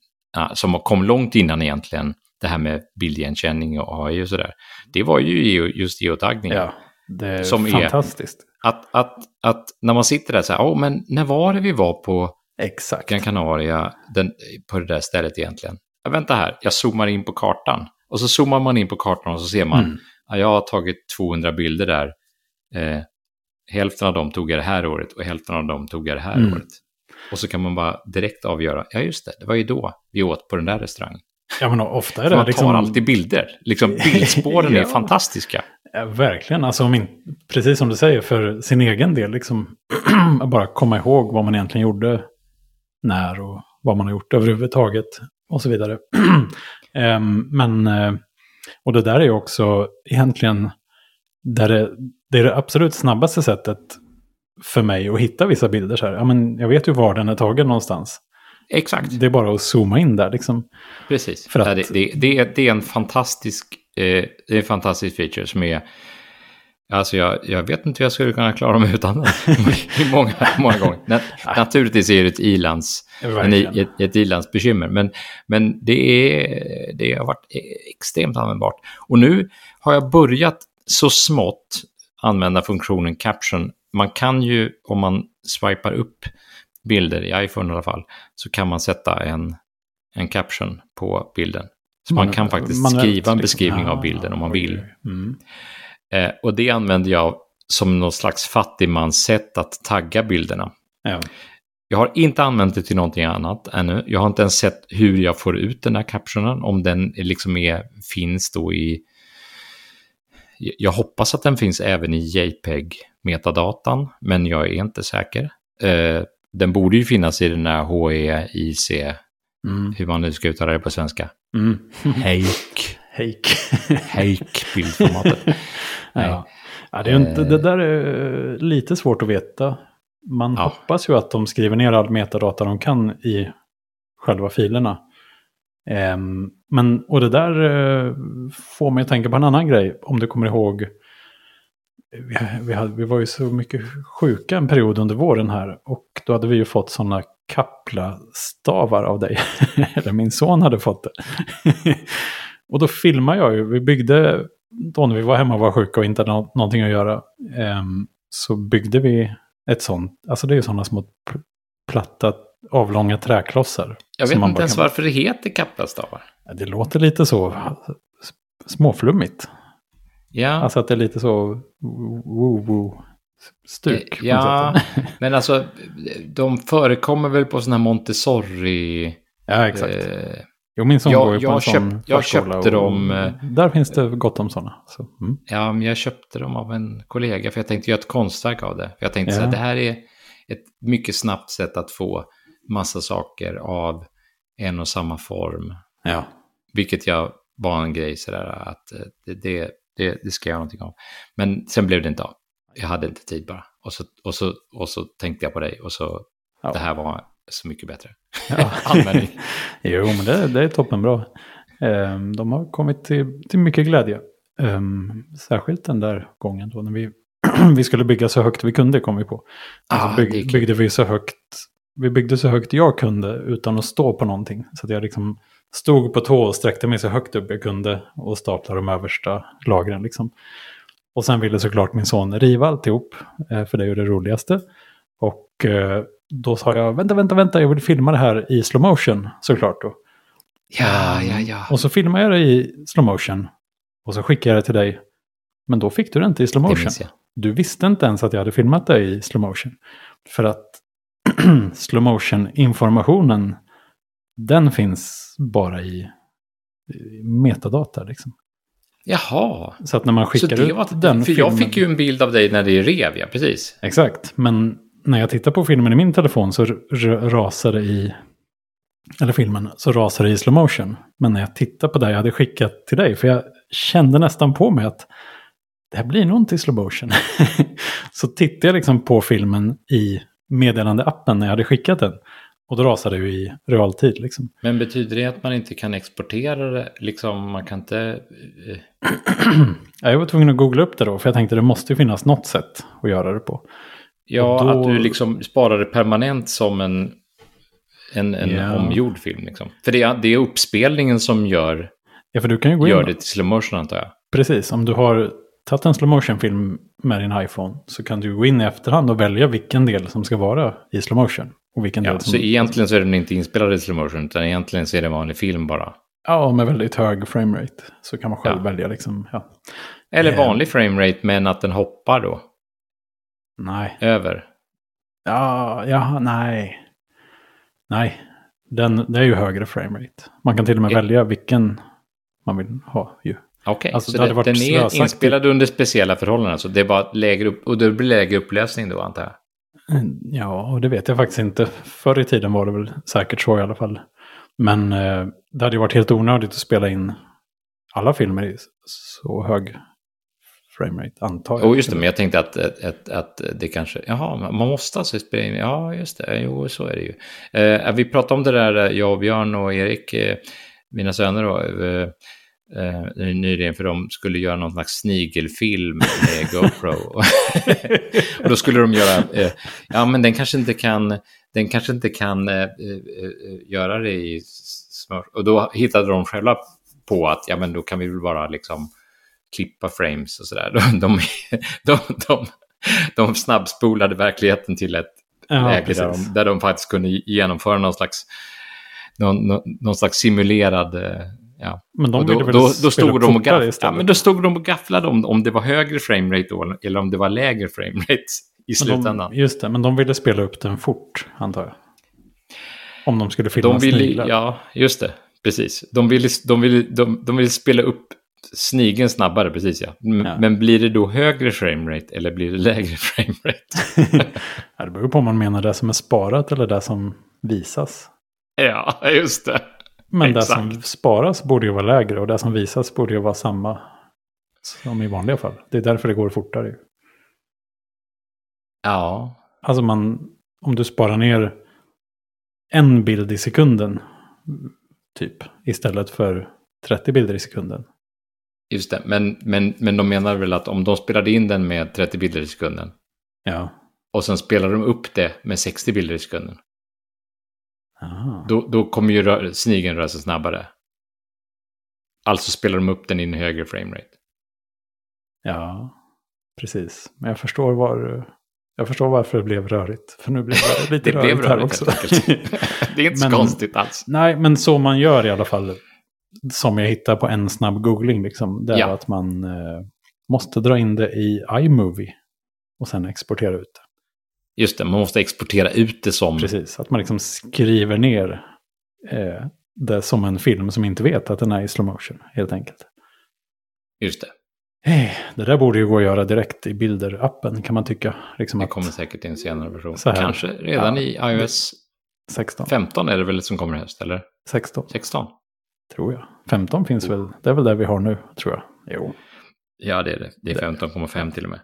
som kom långt innan egentligen det här med bildigenkänning och AI och sådär. Det var ju just geotaggning. Ja, det är som fantastiskt. Är att, att, att när man sitter där så här, oh, men när var det vi var på Exakt. Gran Canaria, den, på det där stället egentligen? ja, vänta här, jag zoomar in på kartan. Och så zoomar man in på kartan och så ser man, mm. ja, jag har tagit 200 bilder där. Eh, hälften av dem tog jag det här året och hälften av dem tog jag det här mm. året. Och så kan man bara direkt avgöra, ja just det, det var ju då vi åt på den där restaurangen. Ja, men ofta är det man liksom... tar alltid bilder. Liksom, bildspåren ja. är fantastiska. Ja, verkligen, alltså om in, precis som du säger, för sin egen del, liksom, bara komma ihåg vad man egentligen gjorde, när och vad man har gjort överhuvudtaget och så vidare. um, men, uh, och det där är ju också egentligen där det, det är det absolut snabbaste sättet för mig att hitta vissa bilder. Så här. Ja, men jag vet ju var den är tagen någonstans. Exakt. Det är bara att zooma in där liksom. Precis. För att... det, det, det, är, det är en fantastisk, eh, det är en fantastisk feature som är Alltså jag, jag vet inte hur jag skulle kunna klara mig utan den. många, många gånger. Nat naturligtvis är det ett ilands, en, ett, ett ilandsbekymmer, men, men det, är, det har varit extremt användbart. Och nu har jag börjat så smått använda funktionen caption. Man kan ju, om man swipar upp bilder, i iPhone i alla fall, så kan man sätta en, en caption på bilden. Så man, man kan faktiskt man skriva en liksom. beskrivning liksom. av bilden om man vill. Mm. Eh, och det använder jag som någon slags fattigmans sätt att tagga bilderna. Ja. Jag har inte använt det till någonting annat ännu. Jag har inte ens sett hur jag får ut den här captionen, om den liksom är, finns då i... Jag hoppas att den finns även i JPEG-metadatan, men jag är inte säker. Eh, den borde ju finnas i den här HEIC, mm. hur man nu ska uttala det på svenska. Mm. Heik. Heik. Heik-bildformatet. ja. ja, det, är inte, det där är lite svårt att veta. Man ja. hoppas ju att de skriver ner all metadata de kan i själva filerna. Um, men, och det där uh, får mig att tänka på en annan grej. Om du kommer ihåg, vi, vi, hade, vi var ju så mycket sjuka en period under våren här. Och då hade vi ju fått sådana Kapla-stavar av dig. Eller min son hade fått det. och då filmade jag ju. Vi byggde, då när vi var hemma och var sjuka och inte hade nå någonting att göra. Um, så byggde vi ett sånt. Alltså det är ju sådana små platta avlånga träklossar. Jag vet inte ens varför det heter Kapla-stavar. Det låter lite så småflummigt. Ja. Alltså att det är lite så woo-woo stuk. Ja, men alltså de förekommer väl på sådana här Montessori... Ja, exakt. Eh, jo, min son jag, går ju på en köpt, sån Jag köpte dem... Eh, där finns det gott om sådana. Så, mm. Ja, men jag köpte dem av en kollega för jag tänkte göra ett konstverk av det. För jag tänkte ja. så här, det här är ett mycket snabbt sätt att få massa saker av en och samma form. Ja. Vilket jag var en grej sådär att eh, det, det, det, det ska jag göra någonting av. Men sen blev det inte av. Jag hade inte tid bara. Och så, och så, och så tänkte jag på dig och så ja. det här var så mycket bättre. Ja. Användning. jo, men det, det är toppenbra. Um, de har kommit till, till mycket glädje. Um, särskilt den där gången då när vi, vi skulle bygga så högt vi kunde kom vi på. Alltså ah, bygg, byggde vi så högt. Vi byggde så högt jag kunde utan att stå på någonting. Så att jag liksom stod på tå och sträckte mig så högt upp jag kunde och staplade de översta lagren. Liksom. Och sen ville såklart min son riva alltihop, eh, för det är ju det roligaste. Och eh, då sa jag, vänta, vänta, vänta, jag vill filma det här i slow motion såklart då. Ja, ja, ja. Och så filmade jag det i slow motion. Och så skickade jag det till dig. Men då fick du det inte i slow motion. Du visste inte ens att jag hade filmat det i slow motion. För att slow motion informationen den finns bara i, metadata. Liksom. Jaha. Så att när man skickar ut var, den för filmen... Jag fick ju en bild av dig när det rev, ja precis. Exakt, men när jag tittar på filmen i min telefon så rasar det i... Eller filmen, så rasar det i slow motion. Men när jag tittar på det jag hade skickat till dig, för jag kände nästan på mig att det här blir nog inte i slow motion. så tittade jag liksom på filmen i meddelandeappen när jag hade skickat den. Och då rasar det ju i realtid. Liksom. Men betyder det att man inte kan exportera det? Liksom, man kan inte... Eh... jag var tvungen att googla upp det då, för jag tänkte det måste ju finnas något sätt att göra det på. Ja, då... att du liksom sparar det permanent som en, en, en ja. omgjord film. Liksom. För det är, det är uppspelningen som gör, ja, för du kan ju gå gör in... det till slow motion antar jag. Precis, om du har tagit en slow motion film med din iPhone så kan du gå in i efterhand och välja vilken del som ska vara i slow motion. Och vilken ja, del som... Så egentligen så är den inte inspelad i slow motion, utan egentligen så är det en vanlig film bara. Ja, med väldigt hög framerate. Så kan man själv ja. välja liksom. Ja. Eller eh. vanlig framerate, men att den hoppar då. Nej. Över. Ja, ja, nej. Nej, den, det är ju högre framerate. Man kan till och med e välja vilken man vill ha ju. Okej, okay, alltså, så det, den är inspelad under speciella förhållanden. Så det är bara lägre upp, och det blir lägre upplösning då antar jag? Ja, och det vet jag faktiskt inte. Förr i tiden var det väl säkert så i alla fall. Men eh, det hade ju varit helt onödigt att spela in alla filmer i så hög framerate, antar jag. Oh, just det, men jag tänkte att, att, att det kanske, jaha, man måste alltså spela in, ja just det, jo så är det ju. Eh, vi pratade om det där, eh, jag och Björn och Erik, eh, mina söner då, eh, eh, nyligen för de skulle göra någon slags snigelfilm med GoPro. och då skulle de göra, eh, ja men den kanske inte kan, den kanske inte kan eh, eh, eh göra det i smör. Och då hittade de själva på att, ja men då kan vi väl bara liksom klippa frames och sådär. De, de, de, de, de snabbspolade verkligheten till ett ja, läge där de, där de faktiskt kunde genomföra någon slags, någon, någon slags simulerad eh, Ja. Men de då, då, då, stod de och gaff, ja, men då stod de och gafflade om, om det var högre framerate då eller om det var lägre framerate i slutändan. De, just det, men de ville spela upp den fort, antar jag. Om de skulle filma de ville, sniglar. Ja, just det. Precis. De ville, de, ville, de, de ville spela upp snigeln snabbare, precis ja. ja. Men blir det då högre framerate eller blir det lägre framerate? det beror på om man menar det som är sparat eller det som visas. Ja, just det. Men Exakt. det som sparas borde ju vara lägre och det som visas borde ju vara samma som i vanliga fall. Det är därför det går fortare. Ja. Alltså man, om du sparar ner en bild i sekunden, typ, istället för 30 bilder i sekunden. Just det, men, men, men de menar väl att om de spelade in den med 30 bilder i sekunden. Ja. Och sen spelar de upp det med 60 bilder i sekunden. Då, då kommer ju rö snigeln röra sig snabbare. Alltså spelar de upp den i en högre framerate. Ja, precis. Men jag förstår, var, jag förstår varför det blev rörigt. För nu blev det lite det rörigt, blev här rörigt, också. det är inte så Men- konstigt alls. Nej, men så man gör i alla fall. Som jag hittar på en snabb googling. Liksom, det är Ja. att man eh, måste dra in det i iMovie. Och sen exportera ut det. Just det, man måste exportera ut det som... Precis, att man liksom skriver ner eh, det som en film som inte vet att den är i slow motion. Helt enkelt. Just det, Eh, det där borde ju gå att göra direkt i bilder-appen kan man tycka. Liksom det att kommer säkert i en senare version. Kanske redan Ja. i iOS 16, 15 är det väl som kommer i höst, eller? 16 16? tror jag. 15 finns väl, det är väl det vi har nu tror jag. Jo. Ja, det är det. Det är Det- 15,5 till och med.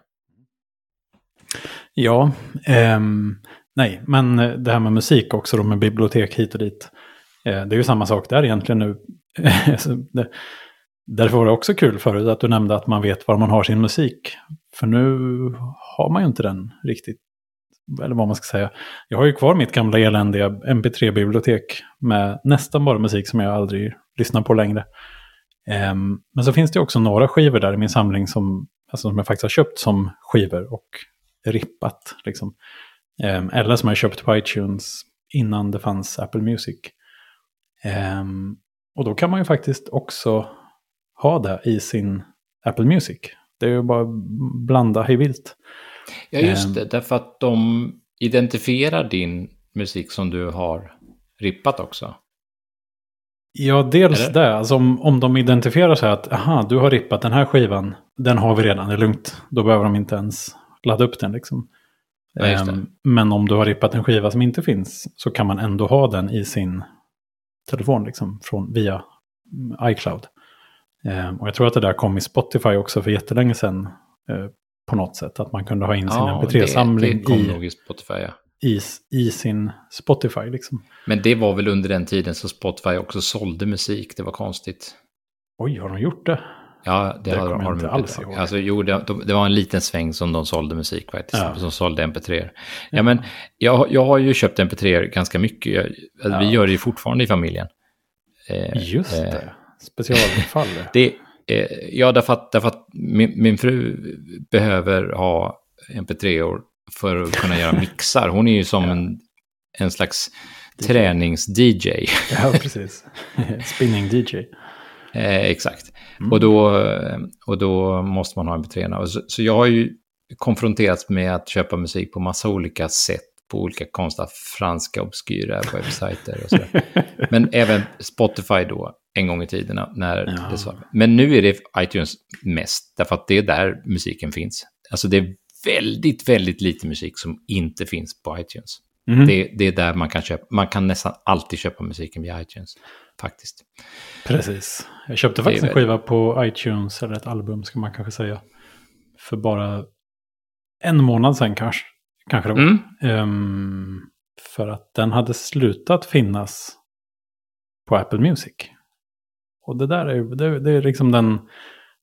Ja, ehm, nej, men det här med musik också då med bibliotek hit och dit. Eh, det är ju samma sak där egentligen nu. Det, därför var det också kul förut att du nämnde att man vet var man har sin musik. För nu har man ju inte den riktigt. Eller vad man ska säga. Jag har ju kvar mitt gamla eländiga MP3-bibliotek med nästan bara musik som jag aldrig lyssnar på längre. Um, men så finns det också några skivor där i min samling som, alltså, som jag faktiskt har köpt som skivor och rippat. Liksom. Ehm, eller som jag köpt på iTunes innan det fanns Apple Music. Ehm, och då kan man ju faktiskt också ha det i sin Apple Music. Det är ju bara blanda hej vilt. Ja, just Ehm. det. Därför att de identifierar din musik som du har rippat också. Ja, dels Eller? det. Alltså om, om de identifierar sig att aha, du har rippat den här skivan, den har vi redan, det är lugnt. Då behöver de inte ens ladda upp den liksom. Ja. Ehm, men om du har rippat en skiva som inte finns så kan man ändå ha den i sin telefon liksom, från, via mm, iCloud. Ehm, och jag tror att det där kom i Spotify också för jättelänge sedan eh, på något sätt. Att man kunde ha in sin Ja, MP3-samling det, det kom i, i Spotify, ja. i, i sin Spotify. Liksom. Men det var väl under den tiden som Spotify också sålde musik. Det var konstigt. Oj, har de gjort det? Ja, det, Det har, har de inte alls ihåg. Alltså, jo, det, de- det var en liten sväng som de sålde musik faktiskt. Ja. Som sålde MP3. Ja, men jag, jag har ju köpt MP3 ganska mycket. Jag, alltså, Vi Ja. gör det fortfarande i familjen. Eh, Just eh, det. Specialfall. Det, eh, ja, därför att, därför att min, min fru behöver ha MP3-or för att kunna göra mixar. Hon är ju som en, en slags tränings-DJ. ja, precis. Spinning DJ. Eh, exakt. Mm. Och, då, eh, och då måste man ha MP3. Och Så, så jag har ju konfronterats med att köpa musik på massa olika sätt på olika konstiga franska obskyra webbsajter och sådär. Men även Spotify då, en gång i tiden när Ja. det så. Men nu är det iTunes mest, därför att det är där musiken finns. Alltså det är väldigt, väldigt lite musik som inte finns på iTunes. Mhm. Det, det är där man kan köpa, man kan nästan alltid köpa musiken via iTunes, faktiskt. Precis. Jag köpte Det faktiskt en väl- skiva på iTunes, eller ett album ska man kanske säga. För bara en månad sedan kanske. Kanske det var. Mm. Ehm, för att den hade slutat finnas på Apple Music. Och det där är, det, det är liksom den,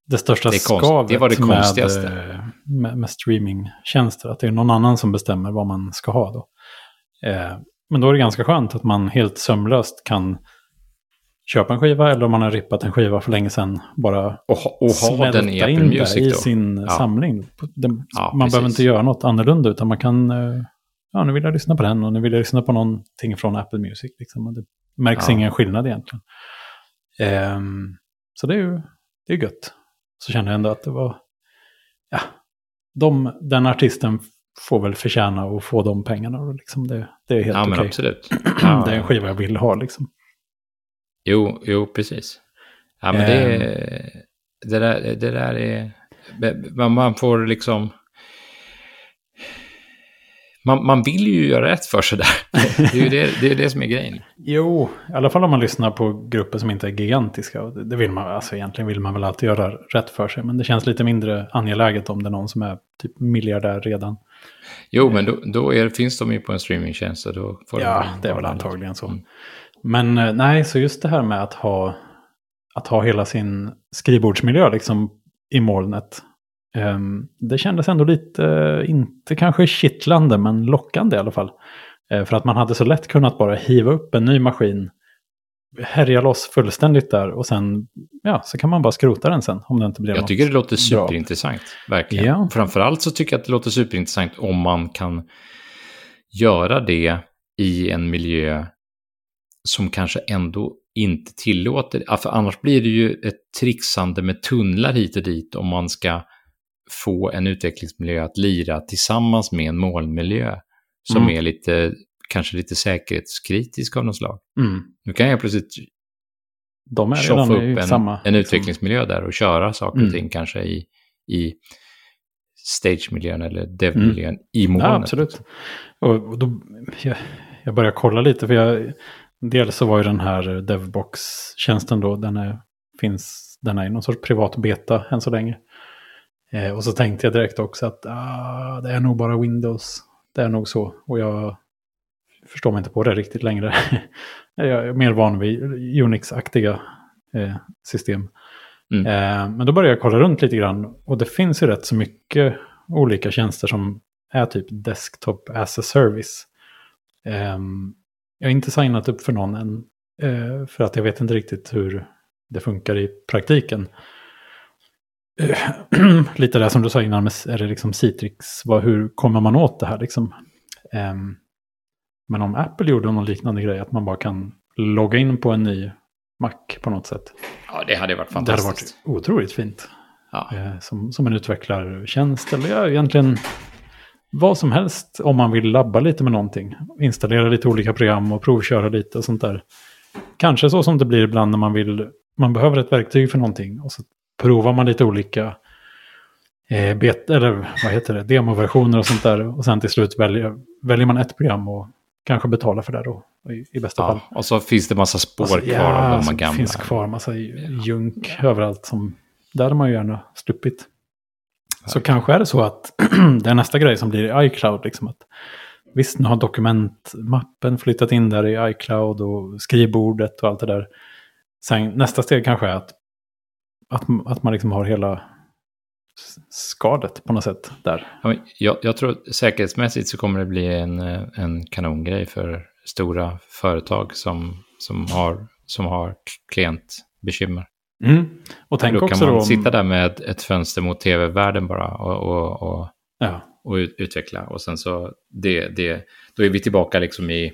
det största Det skavet det var det med, konstigaste. eh, med, med streamingtjänster. Att det är någon annan som bestämmer vad man ska ha då. Eh, men då är det ganska skönt att man helt sömlöst kan köpa en skiva eller om man har rippat en skiva för länge sedan bara Och, ha- och ha den i Apple Music i då. sin Ja. samling. Den, Ja, man behöver precis. inte göra något annorlunda utan man kan, eh, ja nu vill jag lyssna på den och nu vill jag lyssna på någonting från Apple Music. Liksom. Det märks Ja. ingen skillnad egentligen. Ehm, så det är ju det är gött. Så känner jag ändå att det var, ja, de, den artisten får väl förtjäna att få de pengarna. Liksom det, det är helt Ja, okej. absolut. Ja, Det är en skiva jag vill ha liksom. Jo, jo, precis. Ja, men det, det, där, det där är... Man, får liksom... Man, man vill ju göra rätt för sig där. Det är ju det, det, är det som är grejen. Jo, i alla fall om man lyssnar på grupper som inte är gigantiska. Det- vill man, alltså egentligen vill man väl alltid göra rätt för sig. Men det känns lite mindre angeläget om det är någon som är typ miljardär redan. Jo, men då, då är, finns de ju på en streamingtjänst och då får Ja, de det är väl antagligen så. Mm. Men eh, nej, så just det här med att ha, att ha hela sin skrivbordsmiljö liksom i molnet. ehm, det kändes ändå lite, eh, inte kanske kittlande, men lockande i alla fall. Eh, för att man hade så lätt kunnat bara hiva upp en ny maskin, härja loss fullständigt där och sen, ja, så kan man bara skrota den sen om det inte blir Jag något tycker det låter bra. superintressant, verkligen. Ja. Framförallt så tycker jag att det låter superintressant om man kan göra det i en miljö som kanske ändå inte tillåter, för annars blir det ju ett trixande med tunnlar hit och dit om man ska få en utvecklingsmiljö att lira tillsammans med en molnmiljö som Mm. är lite, kanske lite säkerhetskritisk av något slag. Mm. Nu kan jag plötsligt De tjoffa upp en, samma... en utvecklingsmiljö där och köra saker och Mm. ting kanske i, i stagemiljön eller devmiljön i molnet. Ja, absolut. Och då, jag, jag började kolla lite, för jag, dels så var ju den här Devbox-tjänsten då, den är, finns, den är någon sorts privat beta än så länge. Eh, och så tänkte jag direkt också att ah, det är nog bara Windows. Det är nog så. Och jag förstår mig inte på det riktigt längre. jag är mer van vid Unix-aktiga eh, system. Mm. Eh, men då började jag kolla runt lite grann. Och det finns ju rätt så mycket olika tjänster som är typ desktop as a service. Ehm, jag har inte signat upp för någon än. eh, för att jag vet inte riktigt hur det funkar i praktiken. Eh, lite det som du sa innan, med, är det liksom Citrix? Hur kommer man åt det här liksom? Ehm, men om Apple gjorde någon liknande grej, att man bara kan logga in på en ny Mac på något sätt. Ja, det hade varit Det hade fantastiskt. varit otroligt fint. Ja. Eh, som, som en utvecklartjänst eller ja, egentligen vad som helst om man vill labba lite med någonting. Installera lite olika program och provköra lite och sånt där. Kanske så som det blir ibland när man vill, man behöver ett verktyg för någonting och så provar man lite olika eh, bet, eller vad heter det, demoversioner och sånt där. Och sen till slut väljer, väljer man ett program och kanske betalar för det då. I, i bästa fall. Ja, och så finns det massa spår Alltså, kvar av de gamla. Det finns kvar massa junk överallt som där hade man ju gärna sluppit. Så kanske är det så att det är nästa grej som blir i iCloud. Liksom att, visst, nu har dokumentmappen flyttat in där i iCloud och skrivbordet och allt det där. Sen nästa steg kanske är att, att, att man liksom har hela skadet på något sätt där. Ja, men jag, jag tror säkerhetsmässigt så kommer det bli en, eh, en kanongrej för stora företag som, som, har, som har klientbekymmer. Och tänk Då kan också man om, sitta där med ett fönster mot tv-världen bara och, och, och, Ja, och ut- utveckla. Och sen så, det, det, då är vi tillbaka liksom i,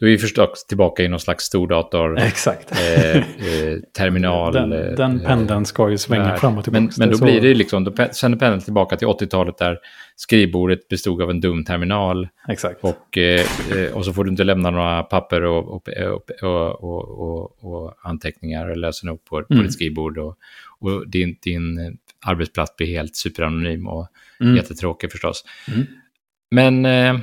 då är vi förstås tillbaka i någon slags stordator, exakt. eh, eh, terminal. den, eh, den pendeln ska ju svänga där. fram och tillbaka. Men, men då så- blir det liksom, då sänder pendeln tillbaka till 80-talet där skrivbordet bestod av en dum terminal Exakt. och, eh, eh, och så får du inte lämna några papper och, och, och, och, och, anteckningar eller lösenord på, på Mm. ditt skrivbord. Och, och din, din arbetsplats blir helt superanonym och Mm. jättetråkig förstås. Mm. Men eh,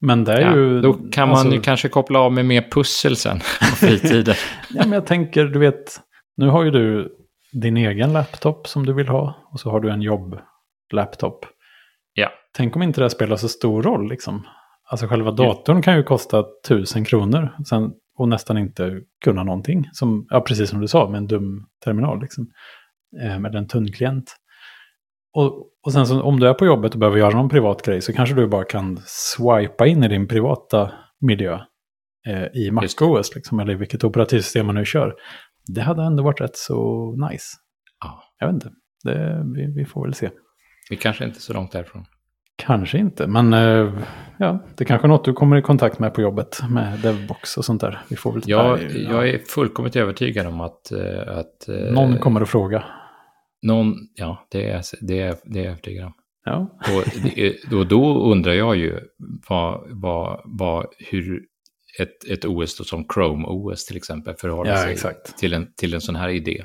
Men det är ja, ju... då kan man alltså- ju kanske koppla av med mer pussel sen på fritiden. Ja, men jag tänker, du vet, nu har ju du din egen laptop som du vill ha och så har du en jobblaptop. ja. Tänk om inte det spelar så stor roll liksom. Alltså själva datorn kan ju kosta tusen kronor sen, och nästan inte kunna någonting. Som, ja, precis som du sa, med en dum terminal liksom. Eh, med en tunn klient. Och, och sen så, om du är på jobbet och behöver göra någon privat grej så kanske du bara kan swipa in i din privata miljö eh, i MacOS, liksom, eller vilket operativsystem man nu kör. Det hade ändå varit rätt så nice. ja, Jag vet inte, det, vi, vi får väl se. vi kanske inte är så långt därifrån. Kanske inte, men eh, ja, det är kanske är något du kommer i kontakt med på jobbet med Devbox och sånt där. Vi får väl Nej, jag är fullkomligt övertygad om att... eh, att eh, Någon kommer att fråga. Någon, ja, det är, det är, det är jag övertygad om. Ja, Och är- då, undrar jag ju vad, vad, vad, hur ett, ett OS då som Chrome OS till exempel förhåller ja sig exakt. till en, till en sån här idé.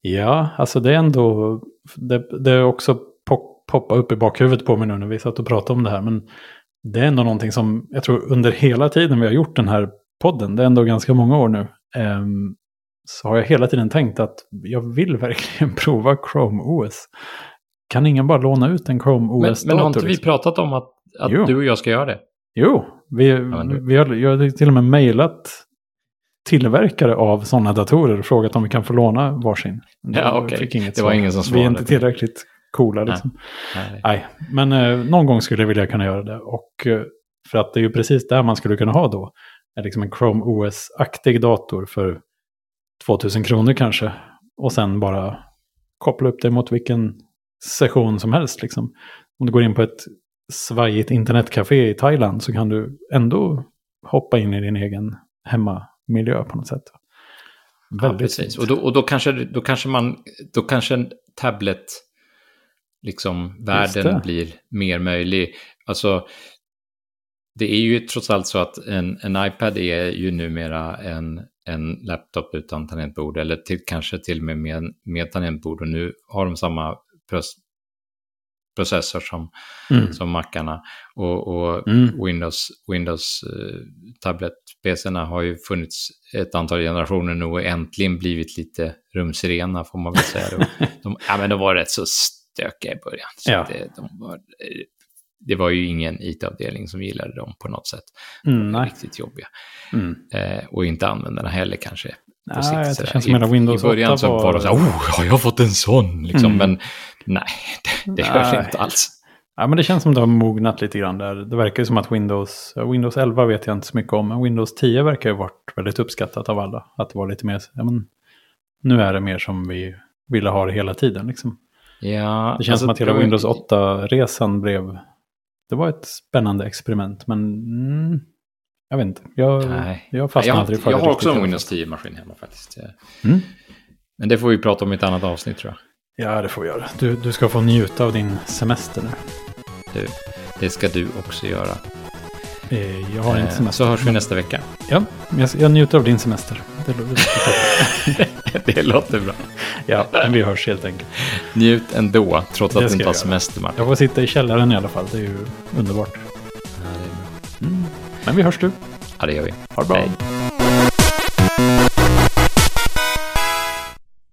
Ja, alltså det är ändå, det, det är också pop, poppa upp i bakhuvudet på mig nu när vi satt och pratade om det här. Men det är ändå någonting som jag tror under hela tiden vi har gjort den här podden, det är ändå ganska många år nu, ehm, så har jag hela tiden tänkt att jag vill verkligen prova Chrome OS. Kan ingen bara låna ut en Chrome Men, OS-dator? men har inte vi liksom? pratat om att, att Jo. du och jag ska göra det? Jo, vi, men vi har, jag har till och med mejlat tillverkare av sådana datorer och frågat om vi kan få låna varsin. Ja, okej. fick inget Det var svar. ingen som Vi är svarade inte tillräckligt coola liksom. Nej. Nej, men eh, någon gång skulle jag vilja kunna göra det. Och eh, För att det är ju precis det man skulle kunna ha då. Är liksom en Chrome OS-aktig dator för 2000 kronor kanske. Och sen bara koppla upp det mot vilken session som helst. Liksom. Om du går in på ett svajigt internetcafé i Thailand så kan du ändå hoppa in i din egen hemmamiljö på något sätt. Väldigt ja, precis. Och, då, och då, kanske, då kanske man, då kanske en tablet, liksom världen blir mer möjlig. Alltså, det är ju trots allt så att en, en iPad är ju numera en, en laptop utan tangentbord eller till, kanske till och med med, med tangentbord och nu har de samma processor som, mm. som Macarna. Och, och mm. Windows, Windows uh, tablet-PCerna har ju funnits ett antal generationer nu och äntligen blivit lite rumsrena får man väl säga. de, ja, men de var rätt så stökiga i början. Så ja. det, de var, det var ju ingen IT-avdelning som gillade dem på något sätt. Mm, nej. Riktigt jobbiga. Mm. Eh, och inte användarna heller kanske. På nej, sikt, det känns som att Windows I början 8 var... så var de så här, oh, har jag fått en sån? Liksom. Mm. Men nej, det, det det inte alls. Ja, men det känns som det har mognat lite grann där. Det verkar ju som att Windows, Windows 11 vet jag inte så mycket om, men Windows 10 verkar ju varit väldigt uppskattat av alla. Att det var lite mer, ja men, nu är det mer som vi ville ha det hela tiden liksom. Ja, det känns alltså, som att hela Windows 8-resan blev, det var ett spännande experiment, men mm, jag vet inte. Jag, Nej. jag fastnade aldrig för det. Jag har också en Windows 10-maskin hemma faktiskt. Mm. Men det får vi prata om i ett annat avsnitt tror jag. Ja, det får vi göra. Du, du ska få njuta av din semester nu. Du, det ska du också göra. Eh, jag har inte semester. Så hörs vi nästa vecka. Ja, jag, jag njuter av din semester. Det, det, det låter bra. Ja, men vi hörs helt enkelt. Njut ändå, trots att du inte har semester, Martin. Jag får sitta i källaren i alla fall. Det är ju underbart. Bra. Mm. Men vi hörs du. Ja, det gör vi. Ha det bra. Hej.